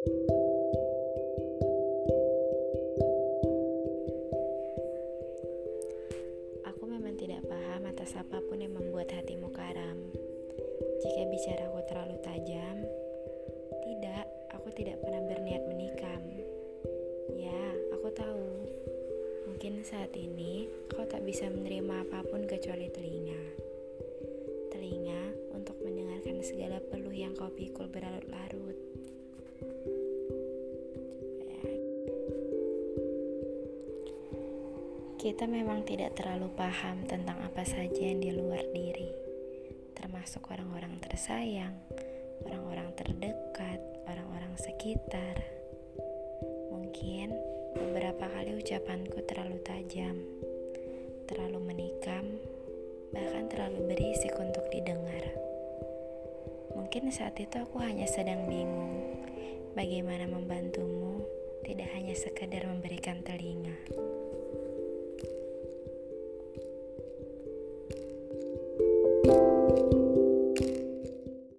Aku memang tidak paham atas apa pun yang membuat hatimu karam. Jika bicaraku terlalu tajam, tidak, aku tidak pernah berniat menikam. Ya, aku tahu. Mungkin saat ini kau tak bisa menerima apa pun kecuali telinga. Telinga untuk mendengarkan segala peluh yang kau pikul berlarut-larut. Kita memang tidak terlalu paham tentang apa saja yang di luar diri, termasuk orang-orang tersayang, orang-orang terdekat, orang-orang sekitar. Mungkin beberapa kali ucapanku terlalu tajam, terlalu menikam, bahkan terlalu berisik untuk didengar. Mungkin saat itu aku hanya sedang bingung bagaimana membantumu, tidak hanya sekedar memberikan telinga.